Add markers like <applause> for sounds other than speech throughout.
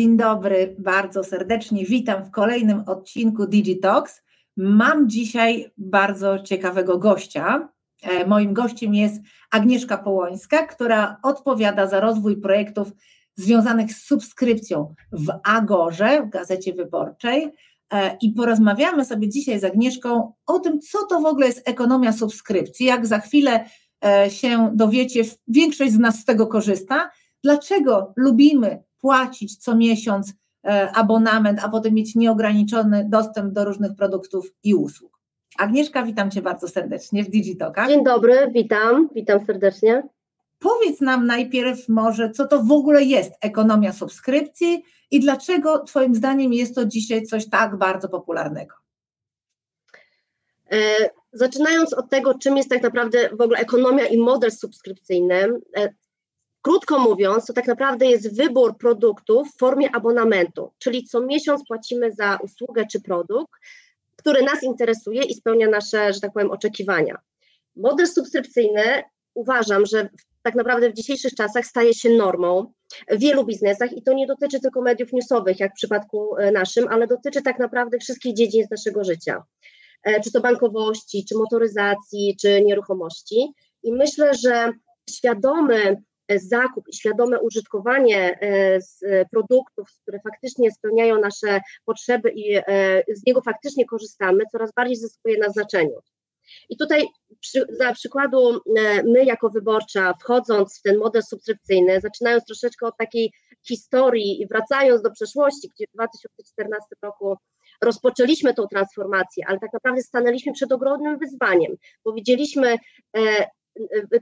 Dzień dobry, bardzo serdecznie witam w kolejnym odcinku Digitox. Mam dzisiaj bardzo ciekawego gościa. E, moim gościem jest Agnieszka Połońska, która odpowiada za rozwój projektów związanych z subskrypcją w Agorze, w Gazecie Wyborczej. E, I porozmawiamy sobie dzisiaj z Agnieszką o tym, co to w ogóle jest ekonomia subskrypcji. Jak za chwilę e, się dowiecie, większość z nas z tego korzysta. Dlaczego lubimy płacić co miesiąc e, abonament, a potem mieć nieograniczony dostęp do różnych produktów i usług. Agnieszka, witam Cię bardzo serdecznie w Digitokach. Dzień dobry, witam, witam serdecznie. Powiedz nam najpierw może, co to w ogóle jest ekonomia subskrypcji i dlaczego Twoim zdaniem jest to dzisiaj coś tak bardzo popularnego? E, zaczynając od tego, czym jest tak naprawdę w ogóle ekonomia i model subskrypcyjny, e, Krótko mówiąc, to tak naprawdę jest wybór produktów w formie abonamentu, czyli co miesiąc płacimy za usługę czy produkt, który nas interesuje i spełnia nasze, że tak powiem, oczekiwania. Model subskrypcyjny uważam, że tak naprawdę w dzisiejszych czasach staje się normą w wielu biznesach i to nie dotyczy tylko mediów newsowych, jak w przypadku e, naszym, ale dotyczy tak naprawdę wszystkich dziedzin naszego życia, e, czy to bankowości, czy motoryzacji, czy nieruchomości. I myślę, że świadomy zakup i świadome użytkowanie e, produktów, które faktycznie spełniają nasze potrzeby i e, z niego faktycznie korzystamy, coraz bardziej zyskuje na znaczeniu. I tutaj przy, za przykładu e, my jako wyborcza, wchodząc w ten model subskrypcyjny, zaczynając troszeczkę od takiej historii i wracając do przeszłości, gdzie w 2014 roku rozpoczęliśmy tą transformację, ale tak naprawdę stanęliśmy przed ogromnym wyzwaniem, bo widzieliśmy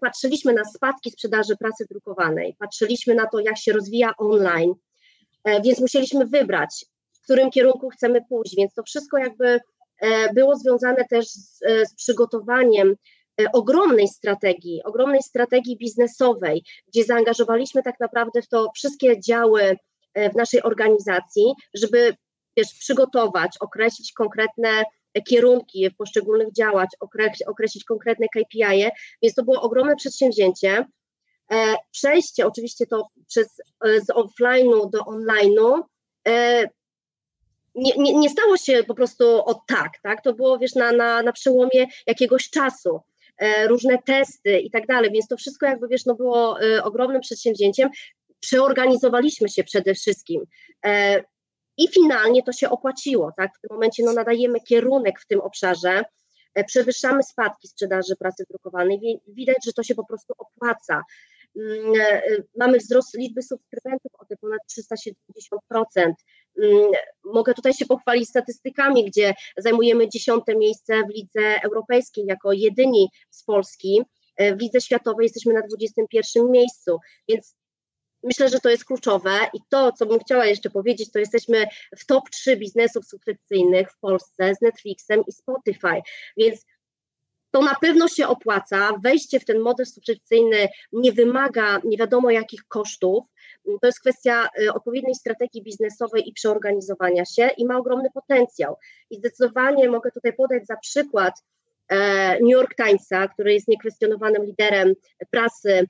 patrzyliśmy na spadki sprzedaży prasy drukowanej, patrzyliśmy na to, jak się rozwija online, e, więc musieliśmy wybrać, w którym kierunku chcemy pójść, więc to wszystko jakby e, było związane też z, e, z przygotowaniem ogromnej strategii, ogromnej strategii biznesowej, gdzie zaangażowaliśmy tak naprawdę w to wszystkie działy w naszej organizacji, żeby wiesz, przygotować, określić konkretne kierunki w poszczególnych działać, określić konkretne KPI, więc to było ogromne przedsięwzięcie. E, przejście oczywiście to przez, e, z offline'u do online'u e, nie, nie, nie, stało się po prostu od tak, tak? To było wiesz, na, na, na przełomie jakiegoś czasu, różne testy i tak dalej, więc to wszystko jakby wiesz, no było ogromnym przedsięwzięciem. Przeorganizowaliśmy się przede wszystkim. I finalnie to się opłaciło, tak? W tym momencie no, nadajemy kierunek w tym obszarze, e, przewyższamy spadki sprzedaży prasy drukowanej, widać, że to się po prostu opłaca. Mm, e, mamy wzrost liczby subskrybentów o te ponad 370%. Mm, mogę tutaj się pochwalić statystykami, gdzie zajmujemy dziesiąte miejsce w lidze europejskiej jako jedyni z Polski. E, w lidze światowej jesteśmy na 21 miejscu, więc Myślę, że to jest kluczowe i to, co bym chciała jeszcze powiedzieć, to jesteśmy w top 3 biznesów subskrypcyjnych w Polsce z Netflixem i Spotify, więc to na pewno się opłaca. Wejście w ten model subskrypcyjny nie wymaga nie wiadomo jakich kosztów. To jest kwestia y, odpowiedniej strategii biznesowej i przeorganizowania się i ma ogromny potencjał. I zdecydowanie mogę tutaj podać za przykład e, New York Timesa, który jest niekwestionowanym liderem prasy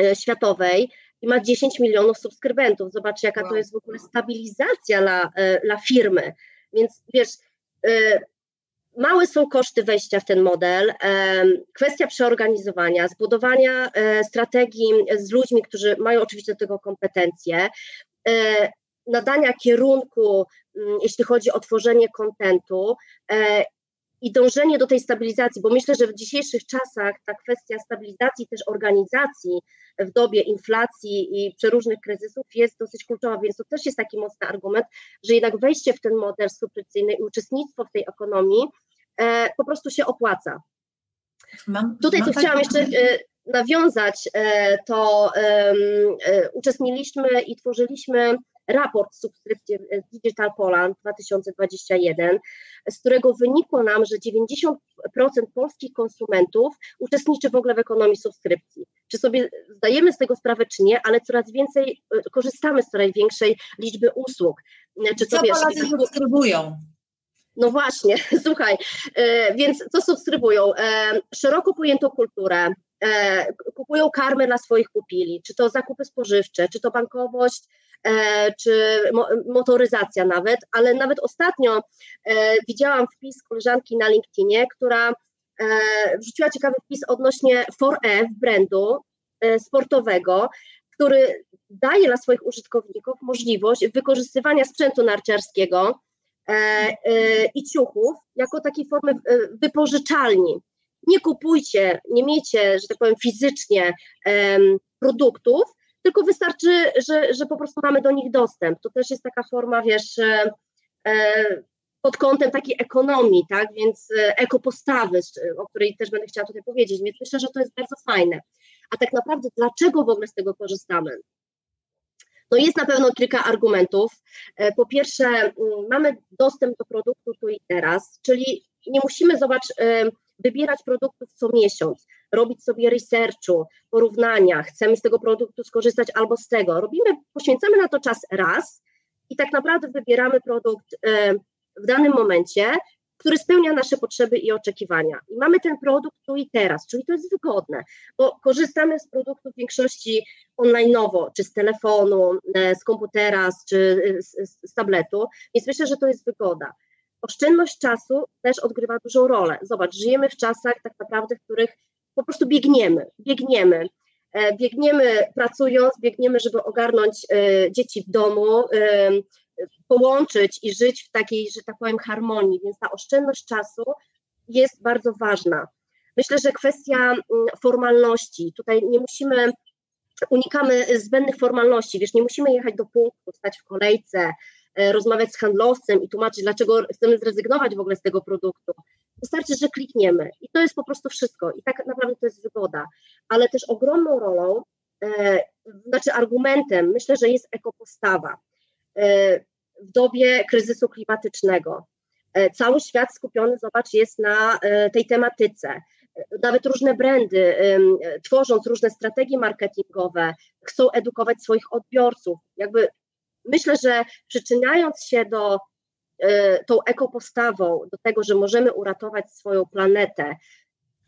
e, światowej i ma 10 milionów subskrybentów. Zobacz, jaka wow. to jest w ogóle stabilizacja dla, e, dla firmy. Więc wiesz, e, małe są koszty wejścia w ten model, e, kwestia przeorganizowania, zbudowania strategii z ludźmi, którzy mają oczywiście do tego kompetencje, nadania kierunku, mm, jeśli chodzi o tworzenie kontentu i dążenie do tej stabilizacji, bo myślę, że w dzisiejszych czasach ta kwestia stabilizacji też organizacji w dobie inflacji i przeróżnych kryzysów jest dosyć kluczowa, więc to też jest taki mocny argument, że jednak wejście w ten model subskrypcyjny i uczestnictwo w tej ekonomii e, po prostu się opłaca. Mam, Tutaj mam co chciałam jeszcze e, nawiązać, e, to e, uczestniczyliśmy i tworzyliśmy raport subskrypcji Digital Poland 2021, z którego wynikło nam, że 90% polskich konsumentów uczestniczy w ogóle w ekonomii subskrypcji. Czy sobie zdajemy z tego sprawę, czy nie, ale coraz więcej e, korzystamy z coraz większej liczby usług. Czy co wiesz, subskrybują? No właśnie, <laughs> słuchaj, e, więc co subskrybują? E, szeroko pojętą kulturę, e, kupują karmę dla swoich pupili, czy to zakupy spożywcze, czy to bankowość, e, czy mo, motoryzacja nawet, ale nawet ostatnio e, widziałam wpis koleżanki na LinkedInie, która e, wrzuciła ciekawy wpis odnośnie 4F brandu e, sportowego, który daje dla swoich użytkowników możliwość wykorzystywania sprzętu narciarskiego e, e, i ciuchów jako takiej formy e, wypożyczalni. Nie kupujcie, nie miejcie, że tak powiem, fizycznie produktów, tylko wystarczy, że, że po prostu mamy do nich dostęp. To też jest taka forma, wiesz, pod kątem takiej ekonomii, tak, więc ekopostawy, o której też będę chciała tutaj powiedzieć, więc myślę, że to jest bardzo fajne. A tak naprawdę dlaczego w ogóle z tego korzystamy? No jest na pewno kilka argumentów. E, po pierwsze, mamy dostęp do produktu tu i teraz, czyli nie musimy, zobacz, e, wybierać produktów co miesiąc, robić sobie researchu, porównania, chcemy z tego produktu skorzystać albo z tego. Robimy, poświęcamy na to czas raz i tak naprawdę wybieramy produkt e, w danym momencie, który spełnia nasze potrzeby i oczekiwania. I mamy ten produkt tu i teraz, czyli to jest wygodne, bo korzystamy z produktów w większości online'owo, czy z telefonu, e, z komputera, czy e, z, z tabletu, więc myślę, że to jest wygoda. Oszczędność czasu też odgrywa dużą rolę. Zobacz, żyjemy w czasach tak naprawdę, w których po prostu biegniemy, biegniemy. E, biegniemy pracując, biegniemy, żeby ogarnąć dzieci w domu, połączyć i żyć w takiej, że tak powiem, harmonii, więc ta oszczędność czasu jest bardzo ważna. Myślę, że kwestia mm, formalności, tutaj nie musimy, unikamy zbędnych formalności, wiesz, nie musimy jechać do punktu, stać w kolejce, e, rozmawiać z handlowcem i tłumaczyć, dlaczego chcemy zrezygnować w ogóle z tego produktu. Wystarczy, że klikniemy i to jest po prostu wszystko i tak naprawdę to jest wygoda, ale też ogromną rolą, e, znaczy argumentem, myślę, że jest ekopostawa. E, w dobie kryzysu klimatycznego. E, cały świat skupiony, zobacz, jest na e, tej tematyce. Nawet różne brandy, tworząc różne strategie marketingowe, chcą edukować swoich odbiorców. Jakby myślę, że przyczyniając się do tą ekopostawą, do tego, że możemy uratować swoją planetę,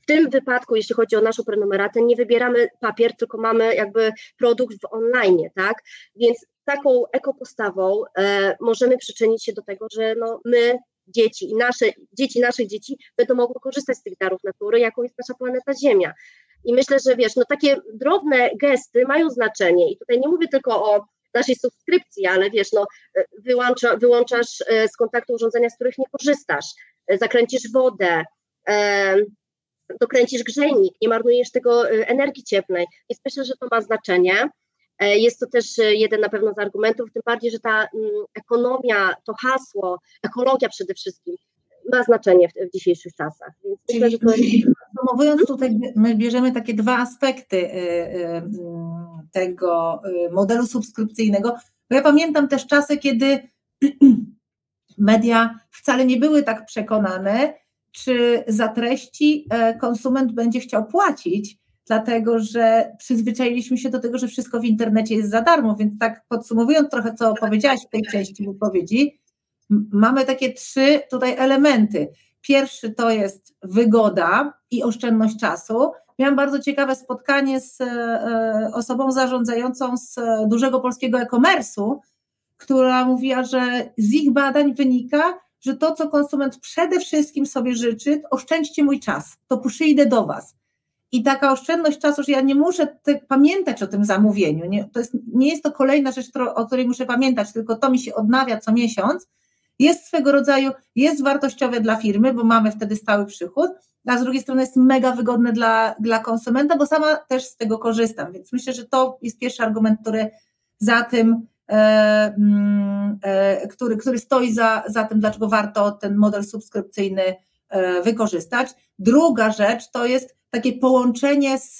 w tym wypadku, jeśli chodzi o naszą prenumeratę, nie wybieramy papier, tylko mamy jakby produkt w online, tak? Więc taką ekopostawą e, możemy przyczynić się do tego, że no, my, dzieci i nasze, dzieci naszych dzieci będą mogły korzystać z tych darów natury, jaką jest nasza planeta Ziemia. I myślę, że wiesz, no takie drobne gesty mają znaczenie i tutaj nie mówię tylko o naszej subskrypcji, ale wiesz, no e, wyłącza, wyłączasz e, z kontaktu urządzenia, z których nie korzystasz, e, zakręcisz wodę, dokręcisz grzejnik, nie marnujesz tego energii cieplnej. Więc myślę, że to ma znaczenie. Jest to też jeden na pewno z argumentów, tym bardziej, że ta mm, ekonomia, to hasło, ekologia przede wszystkim ma znaczenie w, w dzisiejszych czasach. Więc Czyli, myślę, że to jest... Podsumowując tutaj, my bierzemy takie dwa aspekty e, tego modelu subskrypcyjnego, bo ja pamiętam też czasy, kiedy <clears throat> media wcale nie były tak przekonane, czy za treści konsument będzie chciał płacić, dlatego że przyzwyczailiśmy się do tego, że wszystko w internecie jest za darmo, więc tak podsumowując trochę, co powiedziałaś w tej części wypowiedzi, mamy takie trzy tutaj elementy. Pierwszy to jest wygoda i oszczędność czasu. Miałam bardzo ciekawe spotkanie z e, osobą zarządzającą z dużego polskiego e-commerce'u, która mówiła, że z ich badań wynika, że to, co konsument przede wszystkim sobie życzy, oszczędźcie mój czas, to przyjdę do Was. I taka oszczędność czasu, że ja nie muszę te, pamiętać o tym zamówieniu. Nie, to jest, nie jest to kolejna rzecz, o której muszę pamiętać, tylko to mi się odnawia co miesiąc. Jest swego rodzaju, jest wartościowe dla firmy, bo mamy wtedy stały przychód, a z drugiej strony jest mega wygodne dla, dla konsumenta, bo sama też z tego korzystam. Więc myślę, że to jest pierwszy argument, który za tym, e, mm, e, który, który stoi za, za tym, dlaczego warto ten model subskrypcyjny e, wykorzystać. Druga rzecz to jest takie połączenie z,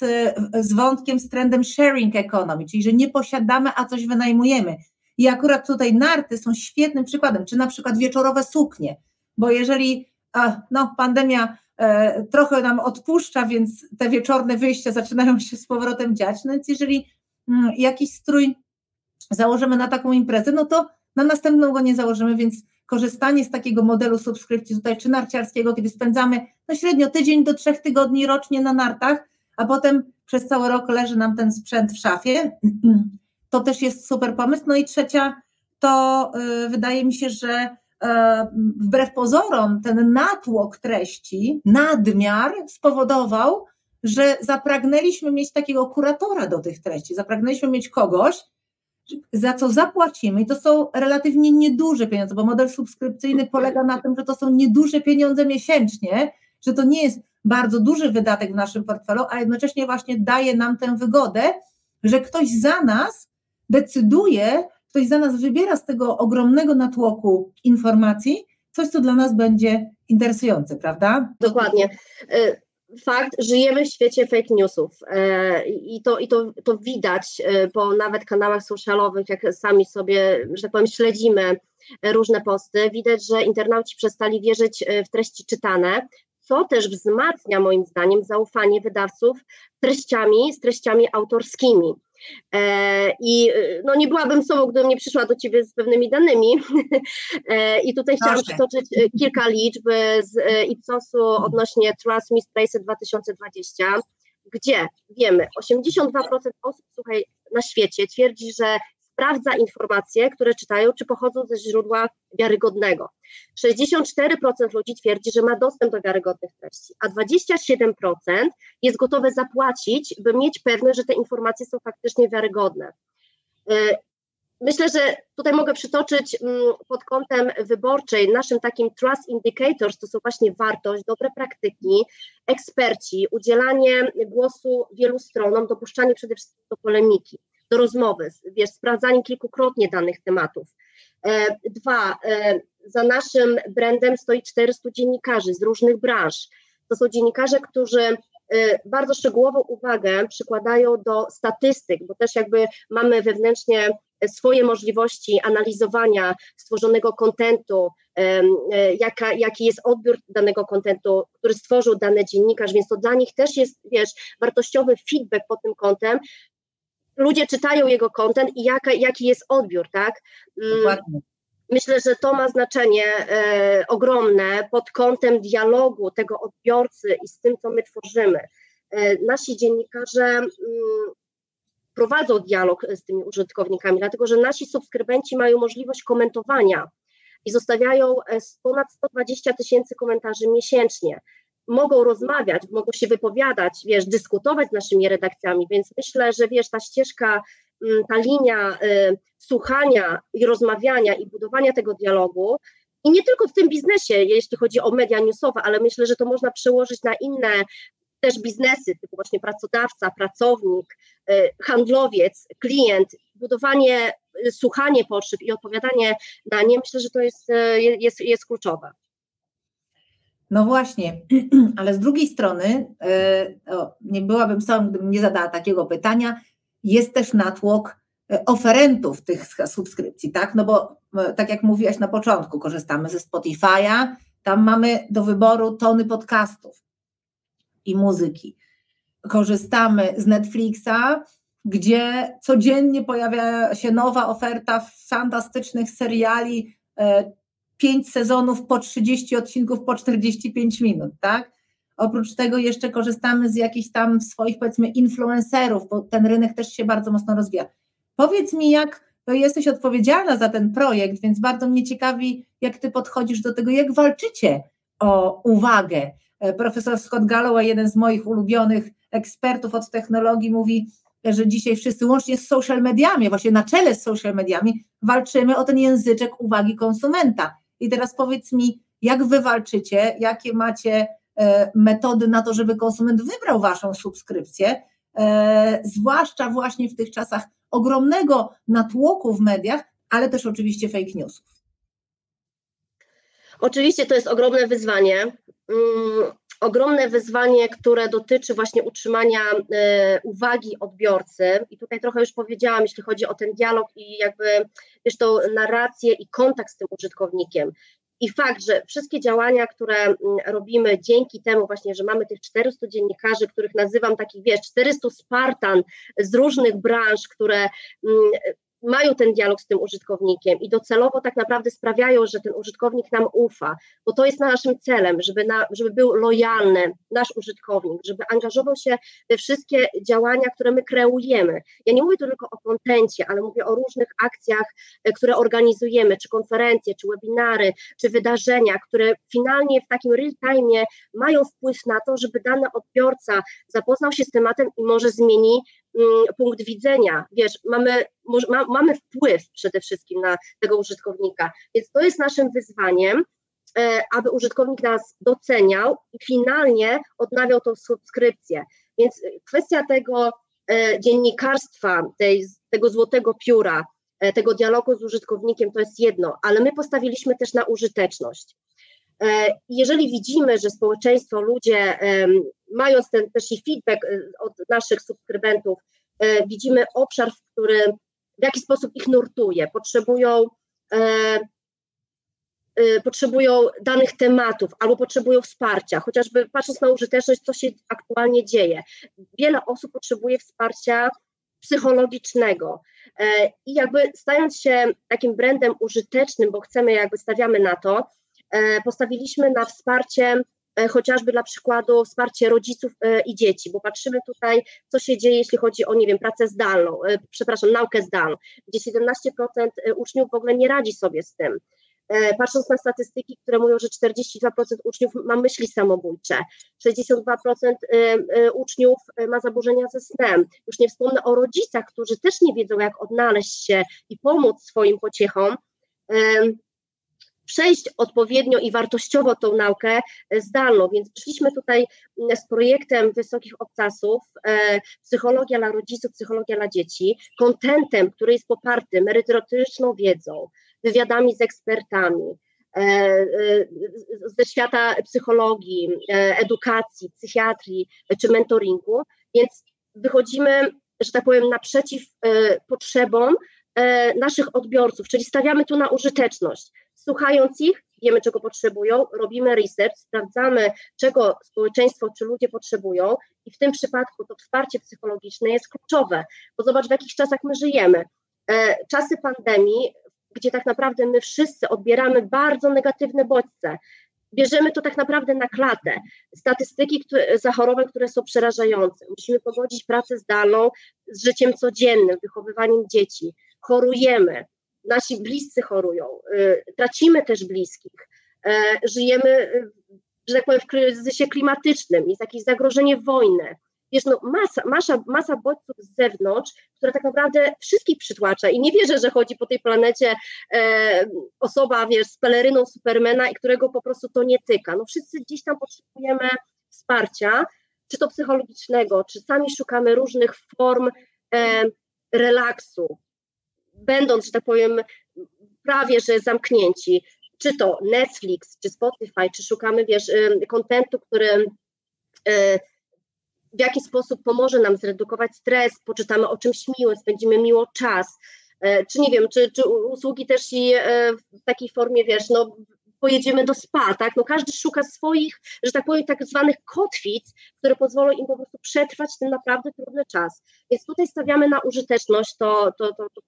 z wątkiem, z trendem sharing economy, czyli że nie posiadamy, a coś wynajmujemy. I akurat tutaj narty są świetnym przykładem, czy na przykład wieczorowe suknie, bo jeżeli no, pandemia e, trochę nam odpuszcza, więc te wieczorne wyjścia zaczynają się z powrotem dziać, no więc jeżeli mm, jakiś strój założymy na taką imprezę, no to na następną go nie założymy, więc korzystanie z takiego modelu subskrypcji tutaj, czy narciarskiego, kiedy spędzamy no średnio tydzień do trzech tygodni rocznie na nartach, a potem przez cały rok leży nam ten sprzęt w szafie. <clears throat> To też jest super pomysł. No i trzecia, to y, wydaje mi się, że e, wbrew pozorom ten natłok treści, nadmiar spowodował, że zapragnęliśmy mieć takiego kuratora do tych treści, zapragnęliśmy mieć kogoś, za co zapłacimy, i to są relatywnie nieduże pieniądze, bo model subskrypcyjny polega na tym, że to są nieduże pieniądze miesięcznie, że to nie jest bardzo duży wydatek w naszym portfelu, a jednocześnie właśnie daje nam tę wygodę, że ktoś za nas decyduje, ktoś za nas wybiera z tego ogromnego natłoku informacji coś, co dla nas będzie interesujące, prawda? Dokładnie. Y, fakt, żyjemy w świecie fake newsów e, i, to, i to, to widać e, po nawet kanałach socialowych, jak sami sobie, że tak powiem, śledzimy różne posty, widać, że internauci przestali wierzyć e, w treści czytane, co też wzmacnia moim zdaniem zaufanie wydawców treściami, z treściami autorskimi. E, I e, no nie byłabym sobą, gdybym nie przyszła do Ciebie z pewnymi danymi. <laughs> E, I tutaj chciałam przytoczyć kilka liczb z Ipsosu odnośnie Trust Misplaced 2020, gdzie wiemy, 82% osób słuchaj, na świecie twierdzi, że sprawdza informacje, które czytają, czy pochodzą ze źródła wiarygodnego. 64% ludzi twierdzi, że ma dostęp do wiarygodnych treści, a 27% jest gotowe zapłacić, by mieć pewność, że te informacje są faktycznie wiarygodne. E, myślę, że tutaj mogę przytoczyć mm, pod kątem wyborczej, naszym takim trust indicators to są właśnie wartość, dobre praktyki, eksperci, udzielanie głosu wielu stronom, dopuszczanie przede wszystkim do polemiki do rozmowy, wiesz, sprawdzanie kilkukrotnie danych tematów. E, dwa, e, za naszym brandem stoi 400 dziennikarzy z różnych branż. To są dziennikarze, którzy e, bardzo szczegółową uwagę przykładają do statystyk, bo też jakby mamy wewnętrznie swoje możliwości analizowania stworzonego kontentu, jaka, jaki jest odbiór danego kontentu, który stworzył dany dziennikarz, więc to dla nich też jest, wiesz, wartościowy feedback pod tym kątem, ludzie czytają jego content i jaka, jaki jest odbiór, tak? Mm, Dokładnie. Myślę, że to ma znaczenie e, ogromne pod kątem dialogu tego odbiorcy i z tym, co my tworzymy. E, nasi dziennikarze mm, prowadzą dialog z tymi użytkownikami, dlatego że nasi subskrybenci mają możliwość komentowania i zostawiają e, ponad 120 tysięcy komentarzy miesięcznie mogą rozmawiać, mogą się wypowiadać, wiesz, dyskutować z naszymi redakcjami, więc myślę, że wiesz, ta ścieżka, mm, ta linia y, słuchania i rozmawiania i budowania tego dialogu i nie tylko w tym biznesie, jeśli chodzi o media newsowe, ale myślę, że to można przełożyć na inne też biznesy, typu właśnie pracodawca, pracownik, y, handlowiec, klient, budowanie, y, słuchanie potrzeb i odpowiadanie na nie, myślę, że to jest, y, jest, jest kluczowe. No właśnie, <clears throat> ale z drugiej strony, e, o, nie byłabym sobą, gdybym nie zadała takiego pytania, jest też natłok e, oferentów tych subskrypcji, tak? No bo e, tak jak mówiłaś na początku, korzystamy ze Spotify'a, tam mamy do wyboru tony podcastów i muzyki. Korzystamy z Netflixa, gdzie codziennie pojawia się nowa oferta fantastycznych seriali pięć sezonów po 30 odcinków po 45 minut, tak? Oprócz tego jeszcze korzystamy z jakichś tam swoich, powiedzmy, influencerów, bo ten rynek też się bardzo mocno rozwija. Powiedz mi, jak to jesteś odpowiedzialna za ten projekt, więc bardzo mnie ciekawi, jak ty podchodzisz do tego, jak walczycie o uwagę. E, profesor Scott Galloway, jeden z moich ulubionych ekspertów od technologii, mówi, że dzisiaj wszyscy łącznie z social mediami, właśnie na czele z social mediami, walczymy o ten języczek uwagi konsumenta. I teraz powiedz mi, jak wy walczycie, jakie macie e, metody na to, żeby konsument wybrał waszą subskrypcję, e, zwłaszcza właśnie w tych czasach ogromnego natłoku w mediach, ale też oczywiście fake newsów. Oczywiście to jest ogromne wyzwanie. Ogromne wyzwanie, które dotyczy właśnie utrzymania e, uwagi odbiorcy. I tutaj trochę już powiedziałam, jeśli chodzi o ten dialog i jakby wiesz, tą narrację i kontakt z tym użytkownikiem. I fakt, że wszystkie działania, które mm, robimy dzięki temu właśnie, że mamy tych 400 dziennikarzy, których nazywam takich, wiesz, 400 Spartan z różnych branż, które mm, mają ten dialog z tym użytkownikiem i docelowo tak naprawdę sprawiają, że ten użytkownik nam ufa, bo to jest naszym celem, żeby, na, żeby był lojalny nasz użytkownik, żeby angażował się we wszystkie działania, które my kreujemy. Ja nie mówię tu tylko o kontencie, ale mówię o różnych akcjach, e, które organizujemy, czy konferencje, czy webinary, czy wydarzenia, które finalnie w takim real time mają wpływ na to, żeby dany odbiorca zapoznał się z tematem i może zmieni punkt widzenia, wiesz, mamy, ma, mamy wpływ przede wszystkim na tego użytkownika, więc to jest naszym wyzwaniem, e, aby użytkownik nas doceniał i finalnie odnawiał tą subskrypcję. Więc kwestia tego e, dziennikarstwa, tej, tego złotego pióra, e, tego dialogu z użytkownikiem to jest jedno, ale my postawiliśmy też na użyteczność. Jeżeli widzimy, że społeczeństwo, ludzie mając ten też i feedback y, od naszych subskrybentów, widzimy obszar, w którym w jaki sposób ich nurtuje, potrzebują, e, potrzebują danych tematów albo potrzebują wsparcia, chociażby patrząc na użyteczność, co się aktualnie dzieje. Wiele osób potrzebuje wsparcia psychologicznego. E, I jakby stając się takim brandem użytecznym, bo chcemy, jakby stawiamy na to, e, postawiliśmy na wsparcie E, chociażby dla przykładu wsparcie rodziców e, i dzieci, bo patrzymy tutaj, co się dzieje, jeśli chodzi o, nie wiem, pracę zdalną, e, przepraszam, naukę zdalną, gdzie 17% uczniów w ogóle nie radzi sobie z tym. Patrząc na statystyki, które mówią, że 42% uczniów ma myśli samobójcze, 62% uczniów ma zaburzenia ze snem. Już nie wspomnę o rodzicach, którzy też nie wiedzą, jak odnaleźć się i pomóc swoim pociechom przejść odpowiednio i wartościowo tą naukę e, zdalną. Więc przyszliśmy tutaj z projektem wysokich obcasów, e, psychologia dla rodziców, psychologia dla dzieci, kontentem, który jest poparty merytoryczną wiedzą, wywiadami z ekspertami, e, ze świata psychologii, edukacji, psychiatrii czy mentoringu, więc wychodzimy, że tak powiem, naprzeciw potrzebom naszych odbiorców, czyli stawiamy tu na użyteczność. Słuchając ich, wiemy, czego potrzebują, robimy research, sprawdzamy, czego społeczeństwo czy ludzie potrzebują, i w tym przypadku to wsparcie psychologiczne jest kluczowe, bo zobacz, w jakich czasach my żyjemy. E, czasy pandemii, gdzie tak naprawdę my wszyscy odbieramy bardzo negatywne bodźce. Bierzemy to tak naprawdę na klatę. Statystyki które, zachorowań, które są przerażające. Musimy pogodzić pracę zdalną z życiem codziennym, wychowywaniem dzieci. Chorujemy, nasi bliscy chorują, y, tracimy też bliskich, e, żyjemy, y, że tak powiem, w kryzysie klimatycznym, jest jakieś zagrożenie wojny. Wiesz, no masa, masa, masa bodźców z zewnątrz, która tak naprawdę wszystkich przytłacza i nie wierzę, że chodzi po tej planecie e, osoba, wiesz, z peleryną Supermana i którego po prostu to nie tyka. No wszyscy gdzieś tam potrzebujemy wsparcia, czy to psychologicznego, czy sami szukamy różnych form e, relaksu, będąc, że tak powiem, prawie że zamknięci, czy to Netflix, czy Spotify, czy szukamy, wiesz, kontentu, który w jaki sposób pomoże nam zredukować stres, poczytamy o czymś miłym, spędzimy miło czas, e, czy nie wiem, czy, czy usługi też i w takiej formie, wiesz, no pojedziemy do spa, tak? No każdy szuka swoich, że tak powiem, tak zwanych kotwic, które pozwolą im po prostu przetrwać ten naprawdę trudny czas. Więc tutaj stawiamy na użyteczność, to, to, to, to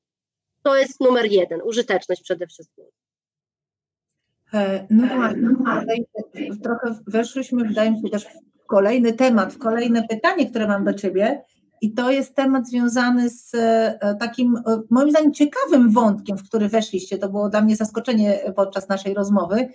to jest numer jeden, użyteczność przede wszystkim. E, no właśnie, trochę weszliśmy, wydaje mi się, też w kolejny temat, w kolejne pytanie, które mam do Ciebie. I to jest temat związany z e, takim, e, moim zdaniem, ciekawym wątkiem, w który weszliście. To było dla mnie zaskoczenie podczas naszej rozmowy,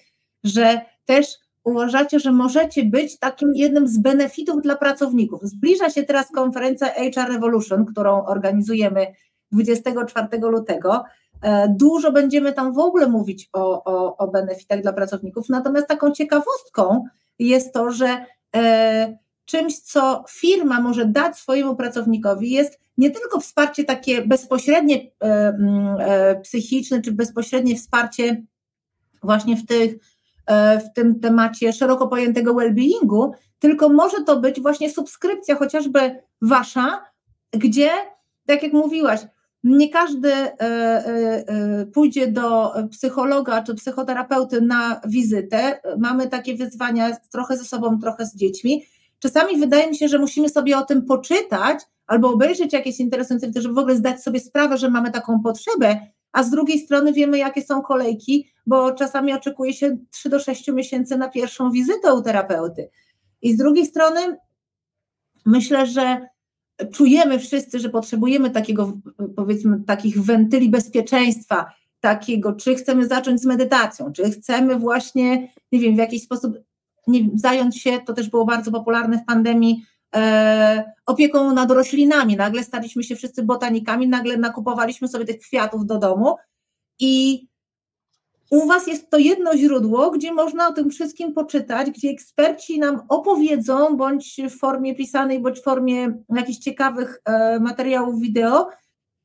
że też uważacie, że możecie być takim jednym z benefitów dla pracowników. Zbliża się teraz konferencja HR Revolution, którą organizujemy 24 lutego. E, dużo będziemy tam w ogóle mówić o, o, o benefitach dla pracowników, natomiast taką ciekawostką jest to, że e, czymś, co firma może dać swojemu pracownikowi, jest nie tylko wsparcie takie bezpośrednie e, e, psychiczne, czy bezpośrednie wsparcie właśnie w, tych, e, w tym temacie szeroko pojętego well-beingu, tylko może to być właśnie subskrypcja, chociażby wasza, gdzie, tak jak mówiłaś, nie każdy e, e, e, pójdzie do psychologa czy psychoterapeuty na wizytę. Mamy takie wyzwania trochę ze sobą, trochę z dziećmi. Czasami wydaje mi się, że musimy sobie o tym poczytać, albo obejrzeć jakieś interesujące, żeby w ogóle zdać sobie sprawę, że mamy taką potrzebę, a z drugiej strony wiemy, jakie są kolejki, bo czasami oczekuje się 3 do 6 miesięcy na pierwszą wizytę u terapeuty. I z drugiej strony myślę, że czujemy wszyscy, że potrzebujemy takiego, powiedzmy, takich wentyli bezpieczeństwa, takiego, czy chcemy zacząć z medytacją, czy chcemy właśnie, nie wiem, w jakiś sposób nie, zająć się, to też było bardzo popularne w pandemii, e, opieką nad roślinami. Nagle staliśmy się wszyscy botanikami, nagle nakupowaliśmy sobie tych kwiatów do domu i u Was jest to jedno źródło, gdzie można o tym wszystkim poczytać, gdzie eksperci nam opowiedzą, bądź w formie pisanej, bądź w formie jakichś ciekawych e, materiałów wideo,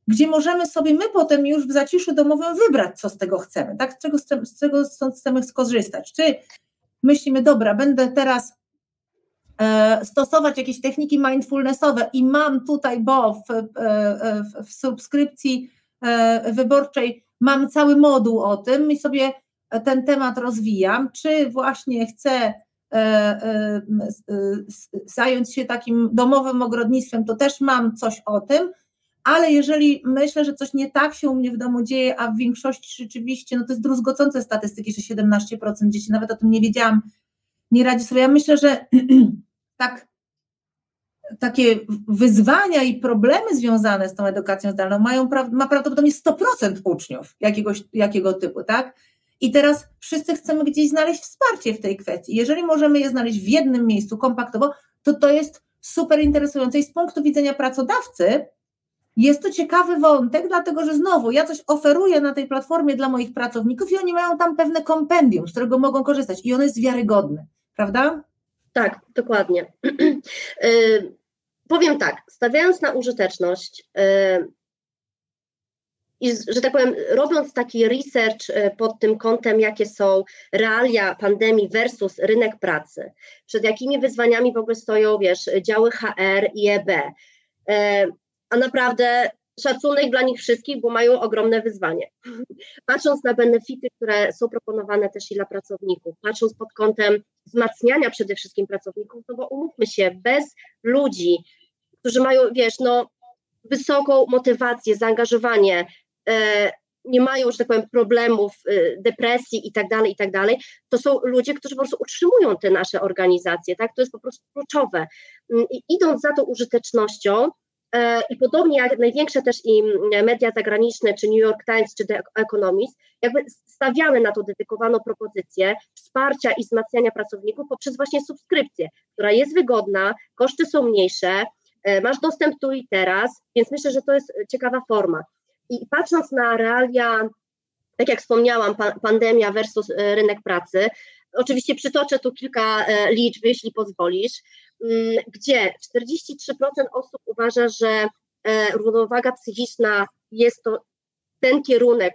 gdzie możemy sobie my potem już w zaciszu domowym wybrać, co z tego chcemy, tak? z czego, z czego chcemy skorzystać. Czy myślimy, dobra, będę teraz e, stosować jakieś techniki mindfulnessowe i mam tutaj, bo w, e, w, w subskrypcji wyborczej mam cały moduł o tym i sobie ten temat rozwijam, czy właśnie chcę e, e, zająć się takim domowym ogrodnictwem, to też mam coś o tym, ale jeżeli myślę, że coś nie tak się u mnie w domu dzieje, a w większości rzeczywiście, no to jest druzgocące statystyki, że 17% dzieci, nawet o tym nie wiedziałam, nie radzi sobie. Ja myślę, że <clears throat> tak takie wyzwania i problemy związane z tą edukacją zdalną mają ma prawdopodobnie 100% uczniów jakiegoś, jakiego typu, tak? I teraz wszyscy chcemy gdzieś znaleźć wsparcie w tej kwestii. Jeżeli możemy je znaleźć w jednym miejscu kompaktowo, to to jest super interesujące i z punktu widzenia pracodawcy jest to ciekawy wątek, dlatego że znowu ja coś oferuję na tej platformie dla moich pracowników i oni mają tam pewne kompendium, z którego mogą korzystać i ono jest wiarygodne, prawda? Tak, dokładnie. <clears throat> Powiem tak, stawiając na użyteczność yy, i, że tak powiem, robiąc taki research yy, pod tym kątem, jakie są realia pandemii versus rynek pracy, przed jakimi wyzwaniami w ogóle stoją, wiesz, działy HR i EB, yy, a naprawdę szacunek dla nich wszystkich, bo mają ogromne wyzwanie. <laughs> Patrząc na benefity, które są proponowane też i dla pracowników, patrząc pod kątem wzmacniania przede wszystkim pracowników, no bo umówmy się, bez ludzi, którzy mają, wiesz, no, wysoką motywację, zaangażowanie, e, nie mają, że tak powiem, problemów, e, depresji i tak dalej, i tak dalej, to są ludzie, którzy po prostu utrzymują te nasze organizacje, tak, to jest po prostu kluczowe. Mm, I idąc za tą użytecznością, e, i podobnie jak największe też i media zagraniczne, czy New York Times, czy The Economist, jakby stawiamy na to dedykowaną propozycję wsparcia i wzmacniania pracowników poprzez właśnie subskrypcję, która jest wygodna, koszty są mniejsze, masz dostęp tu i teraz, więc myślę, że to jest ciekawa forma. I patrząc na realia, tak jak wspomniałam, pandemia versus e, rynek pracy, oczywiście przytoczę tu kilka e, liczb, jeśli pozwolisz, mm, gdzie 43% osób uważa, że równowaga psychiczna jest to ten kierunek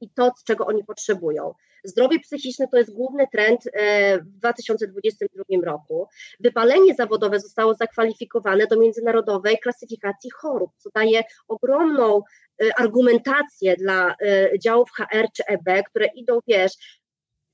i to, czego oni potrzebują. Zdrowie psychiczne to jest główny trend e, w 2022 roku. Wypalenie zawodowe zostało zakwalifikowane do międzynarodowej klasyfikacji chorób, co daje ogromną e, argumentację dla e, działów HR czy EB, które idą, wiesz,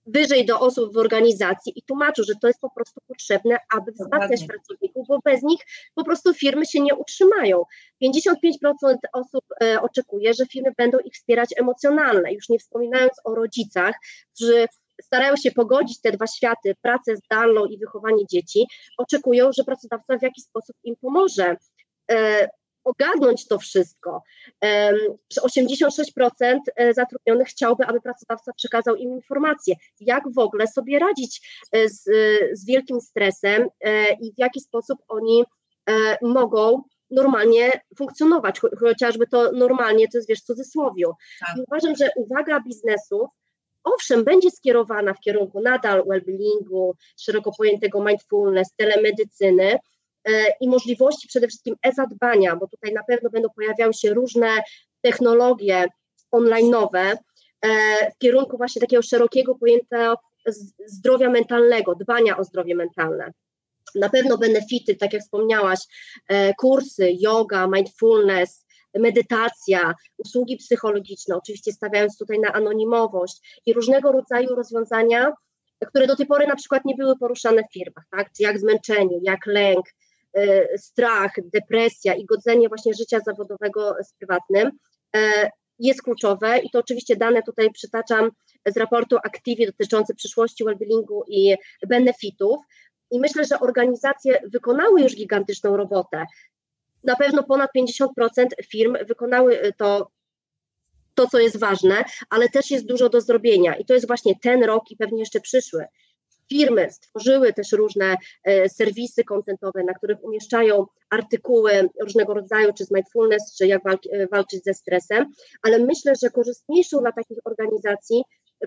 wyżej do osób w organizacji i tłumaczą, że to jest po prostu potrzebne, aby wzmacniać pracowników, bo bez nich po prostu firmy się nie utrzymają. 55% osób e, oczekuje, że firmy będą ich wspierać emocjonalnie, już nie wspominając o rodzicach, którzy starają się pogodzić te dwa światy, pracę zdalną i wychowanie dzieci, oczekują, że pracodawca w jakiś sposób im pomoże. Ogarnąć to wszystko. 86% e, zatrudnionych chciałby, aby pracodawca przekazał im informacje, jak w ogóle sobie radzić e, z, z wielkim stresem e, i w jaki sposób oni mogą normalnie funkcjonować, chociażby to normalnie, to jest wiesz, w cudzysłowiu. Tak. uważam, że uwaga biznesu owszem, będzie skierowana w kierunku nadal well-beingu, szeroko pojętego mindfulness, telemedycyny, i możliwości przede wszystkim e-zadbania, bo tutaj na pewno będą pojawiały się różne technologie online'owe e, w kierunku właśnie takiego szerokiego pojęcia zdrowia mentalnego, dbania o zdrowie mentalne. Na pewno benefity, tak jak wspomniałaś, e, kursy, yoga, mindfulness, medytacja, usługi psychologiczne, oczywiście stawiając tutaj na anonimowość i różnego rodzaju rozwiązania, które do tej pory na przykład nie były poruszane w firmach, tak? Czy jak zmęczenie, jak lęk, strach, depresja i godzenie właśnie życia zawodowego z prywatnym jest kluczowe i to oczywiście dane tutaj przytaczam z raportu Activity dotyczący przyszłości wellbeingu i benefitów. I myślę, że organizacje wykonały już gigantyczną robotę. Na pewno ponad 50% firm wykonały to, to, co jest ważne, ale też jest dużo do zrobienia. I to jest właśnie ten rok i pewnie jeszcze przyszły. Firmy stworzyły też różne e, serwisy kontentowe, na których umieszczają artykuły różnego rodzaju, czy z mindfulness, czy jak e, walczyć ze stresem, ale myślę, że korzystniejszą dla takich organizacji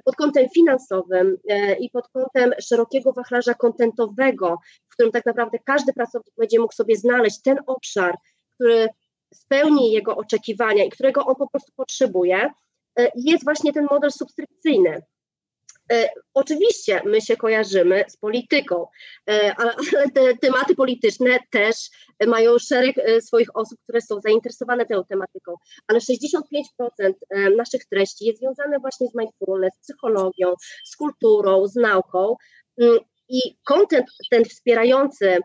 pod kątem finansowym e, i pod kątem szerokiego wachlarza kontentowego, w którym tak naprawdę każdy pracownik będzie mógł sobie znaleźć ten obszar, który spełni jego oczekiwania i którego on po prostu potrzebuje, jest właśnie ten model subskrypcyjny. E, oczywiście my się kojarzymy z polityką, e, ale te tematy polityczne też mają szereg e, swoich osób, które są zainteresowane tą tematyką, ale 65% naszych treści jest związane właśnie z mindfulness, z psychologią, z kulturą, z nauką. Mm, i kontent ten wspierający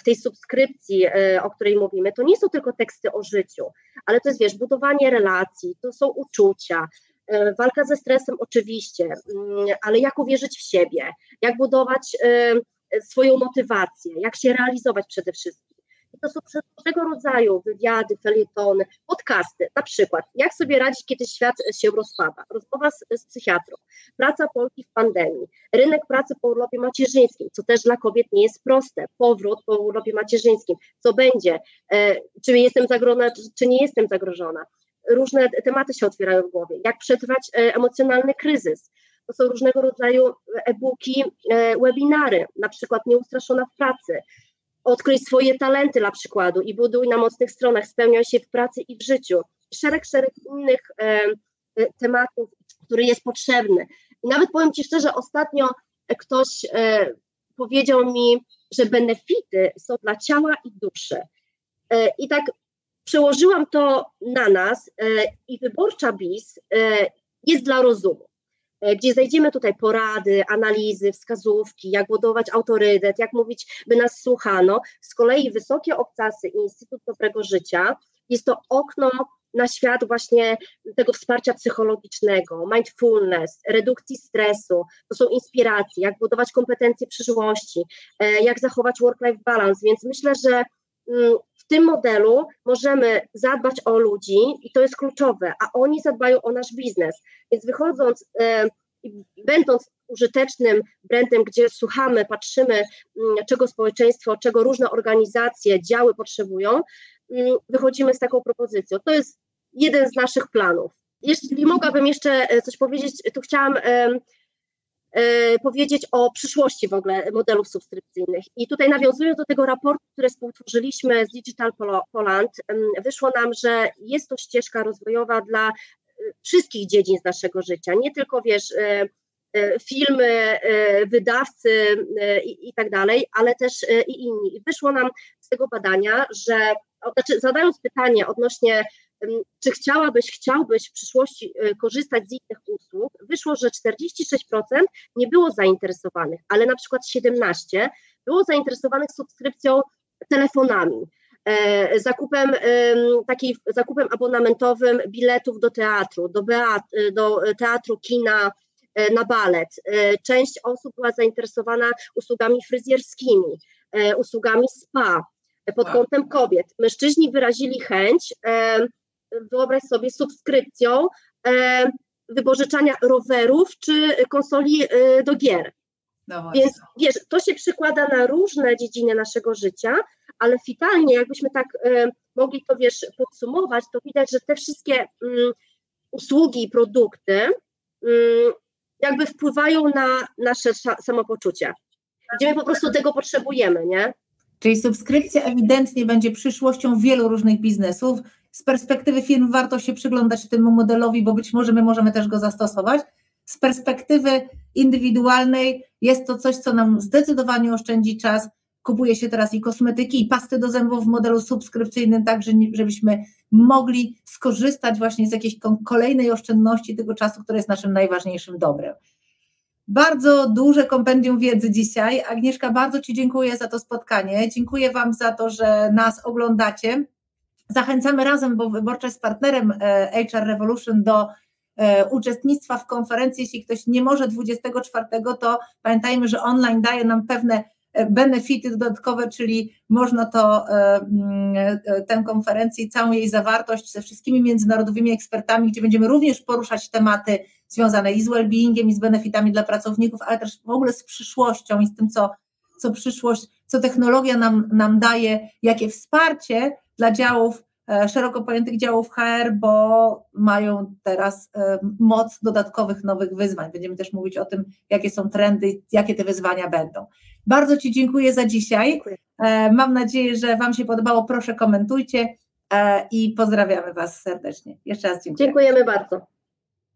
w tej subskrypcji, o której mówimy, to nie są tylko teksty o życiu, ale to jest, wiesz, budowanie relacji, to są uczucia, walka ze stresem oczywiście, mm, ale jak uwierzyć w siebie, jak budować e, swoją motywację, jak się realizować przede wszystkim. I to są różnego rodzaju wywiady, felietony, podcasty, na przykład jak sobie radzić, kiedy świat się rozpada, rozmowa z, z psychiatrą, praca Polki w pandemii, rynek pracy po urlopie macierzyńskim, co też dla kobiet nie jest proste, powrót po urlopie macierzyńskim, co będzie, e, czy jestem zagrożona, czy, czy nie jestem zagrożona, różne tematy się otwierają w głowie, jak przetrwać e, emocjonalny kryzys. To są różnego rodzaju e-booki, e, webinary, na przykład Nieustraszona w pracy, odkryj swoje talenty dla przykładu i buduj na mocnych stronach, spełniaj się w pracy i w życiu. Szereg, szereg innych e, tematów, który jest potrzebny. I nawet powiem Ci szczerze, ostatnio ktoś powiedział mi, że benefity są dla ciała i duszy. I tak przełożyłam to na nas e, i wyborcza BIS e, jest dla rozumu, e, gdzie znajdziemy tutaj porady, analizy, wskazówki, jak budować autorytet, jak mówić, by nas słuchano. Z kolei Wysokie Obcasy i Instytut Dobrego Życia jest to okno na świat właśnie tego wsparcia psychologicznego, mindfulness, redukcji stresu, to są inspiracje, jak budować kompetencje przyszłości, jak zachować work-life balance, więc myślę, że w tym modelu możemy zadbać o ludzi i to jest kluczowe, a oni zadbają o nasz biznes. Więc wychodząc, e, będąc użytecznym brandem, gdzie słuchamy, patrzymy, mm, czego społeczeństwo, czego różne organizacje, działy potrzebują, mm, wychodzimy z taką propozycją. To jest jeden z naszych planów. Jeśli mogłabym jeszcze e, coś powiedzieć, to chciałam powiedzieć o przyszłości w ogóle modelów subskrypcyjnych. I tutaj nawiązując do tego raportu, który współtworzyliśmy z Digital Poland, wyszło nam, że jest to ścieżka rozwojowa dla e, wszystkich dziedzin z naszego życia, nie tylko wiesz, e, filmy, wydawcy i, i tak dalej, ale też i inni. I wyszło nam z tego badania, że znaczy zadając pytanie odnośnie czy chciałabyś, chciałbyś w przyszłości korzystać z innych usług, wyszło, że 46% nie było zainteresowanych, ale na przykład 17% było zainteresowanych subskrypcją telefonami. E, zakupem, taki, zakupem abonamentowym biletów do teatru, do, beat, do teatru, kina, e, na balet. E, część osób była zainteresowana usługami fryzjerskimi, usługami spa pod kątem kobiet. Mężczyźni wyrazili chęć wyobraź sobie, subskrypcją e, wypożyczania rowerów czy konsoli e, do gier. No Więc wiesz, to się przykłada na różne dziedziny naszego życia, ale fitalnie, jakbyśmy tak e, mogli to wiesz, podsumować, to widać, że te wszystkie mm, usługi i produkty mm, jakby wpływają na nasze samopoczucie. Gdzie my po prostu tego potrzebujemy, nie? Czyli subskrypcja ewidentnie będzie przyszłością wielu różnych biznesów z perspektywy firm warto się przyglądać temu modelowi, bo być może my możemy też go zastosować. Z perspektywy indywidualnej jest to coś, co nam zdecydowanie oszczędzi czas. Kupuje się teraz i kosmetyki, i pasty do zębów w modelu subskrypcyjnym, tak żebyśmy mogli skorzystać właśnie z jakiejś kolejnej oszczędności tego czasu, który jest naszym najważniejszym dobrem. bardzo duże kompendium wiedzy dzisiaj. Agnieszka, bardzo Ci dziękuję za to spotkanie. Dziękuję Wam za to, że nas oglądacie. Zachęcamy razem, bo Wyborcza jest partnerem e, HR Revolution do e, uczestnictwa w konferencji. Jeśli ktoś nie może 24, to pamiętajmy, że online daje nam pewne benefity dodatkowe, czyli można to mm, tę konferencję i całą jej zawartość ze wszystkimi międzynarodowymi ekspertami, gdzie będziemy również poruszać tematy związane i z well-beingiem, i z benefitami dla pracowników, ale też w ogóle z przyszłością i z tym, co, co przyszłość, co technologia nam, nam daje, jakie wsparcie dla działów, e, szeroko pojętych działów HR, bo mają teraz e, moc dodatkowych nowych wyzwań. Będziemy też mówić o tym, jakie są trendy, jakie te wyzwania będą. Bardzo Ci dziękuję za dzisiaj. Dziękuję. E, mam nadzieję, że Wam się podobało. Proszę komentujcie i pozdrawiamy Was serdecznie. Jeszcze raz dziękuję. Dziękujemy bardzo.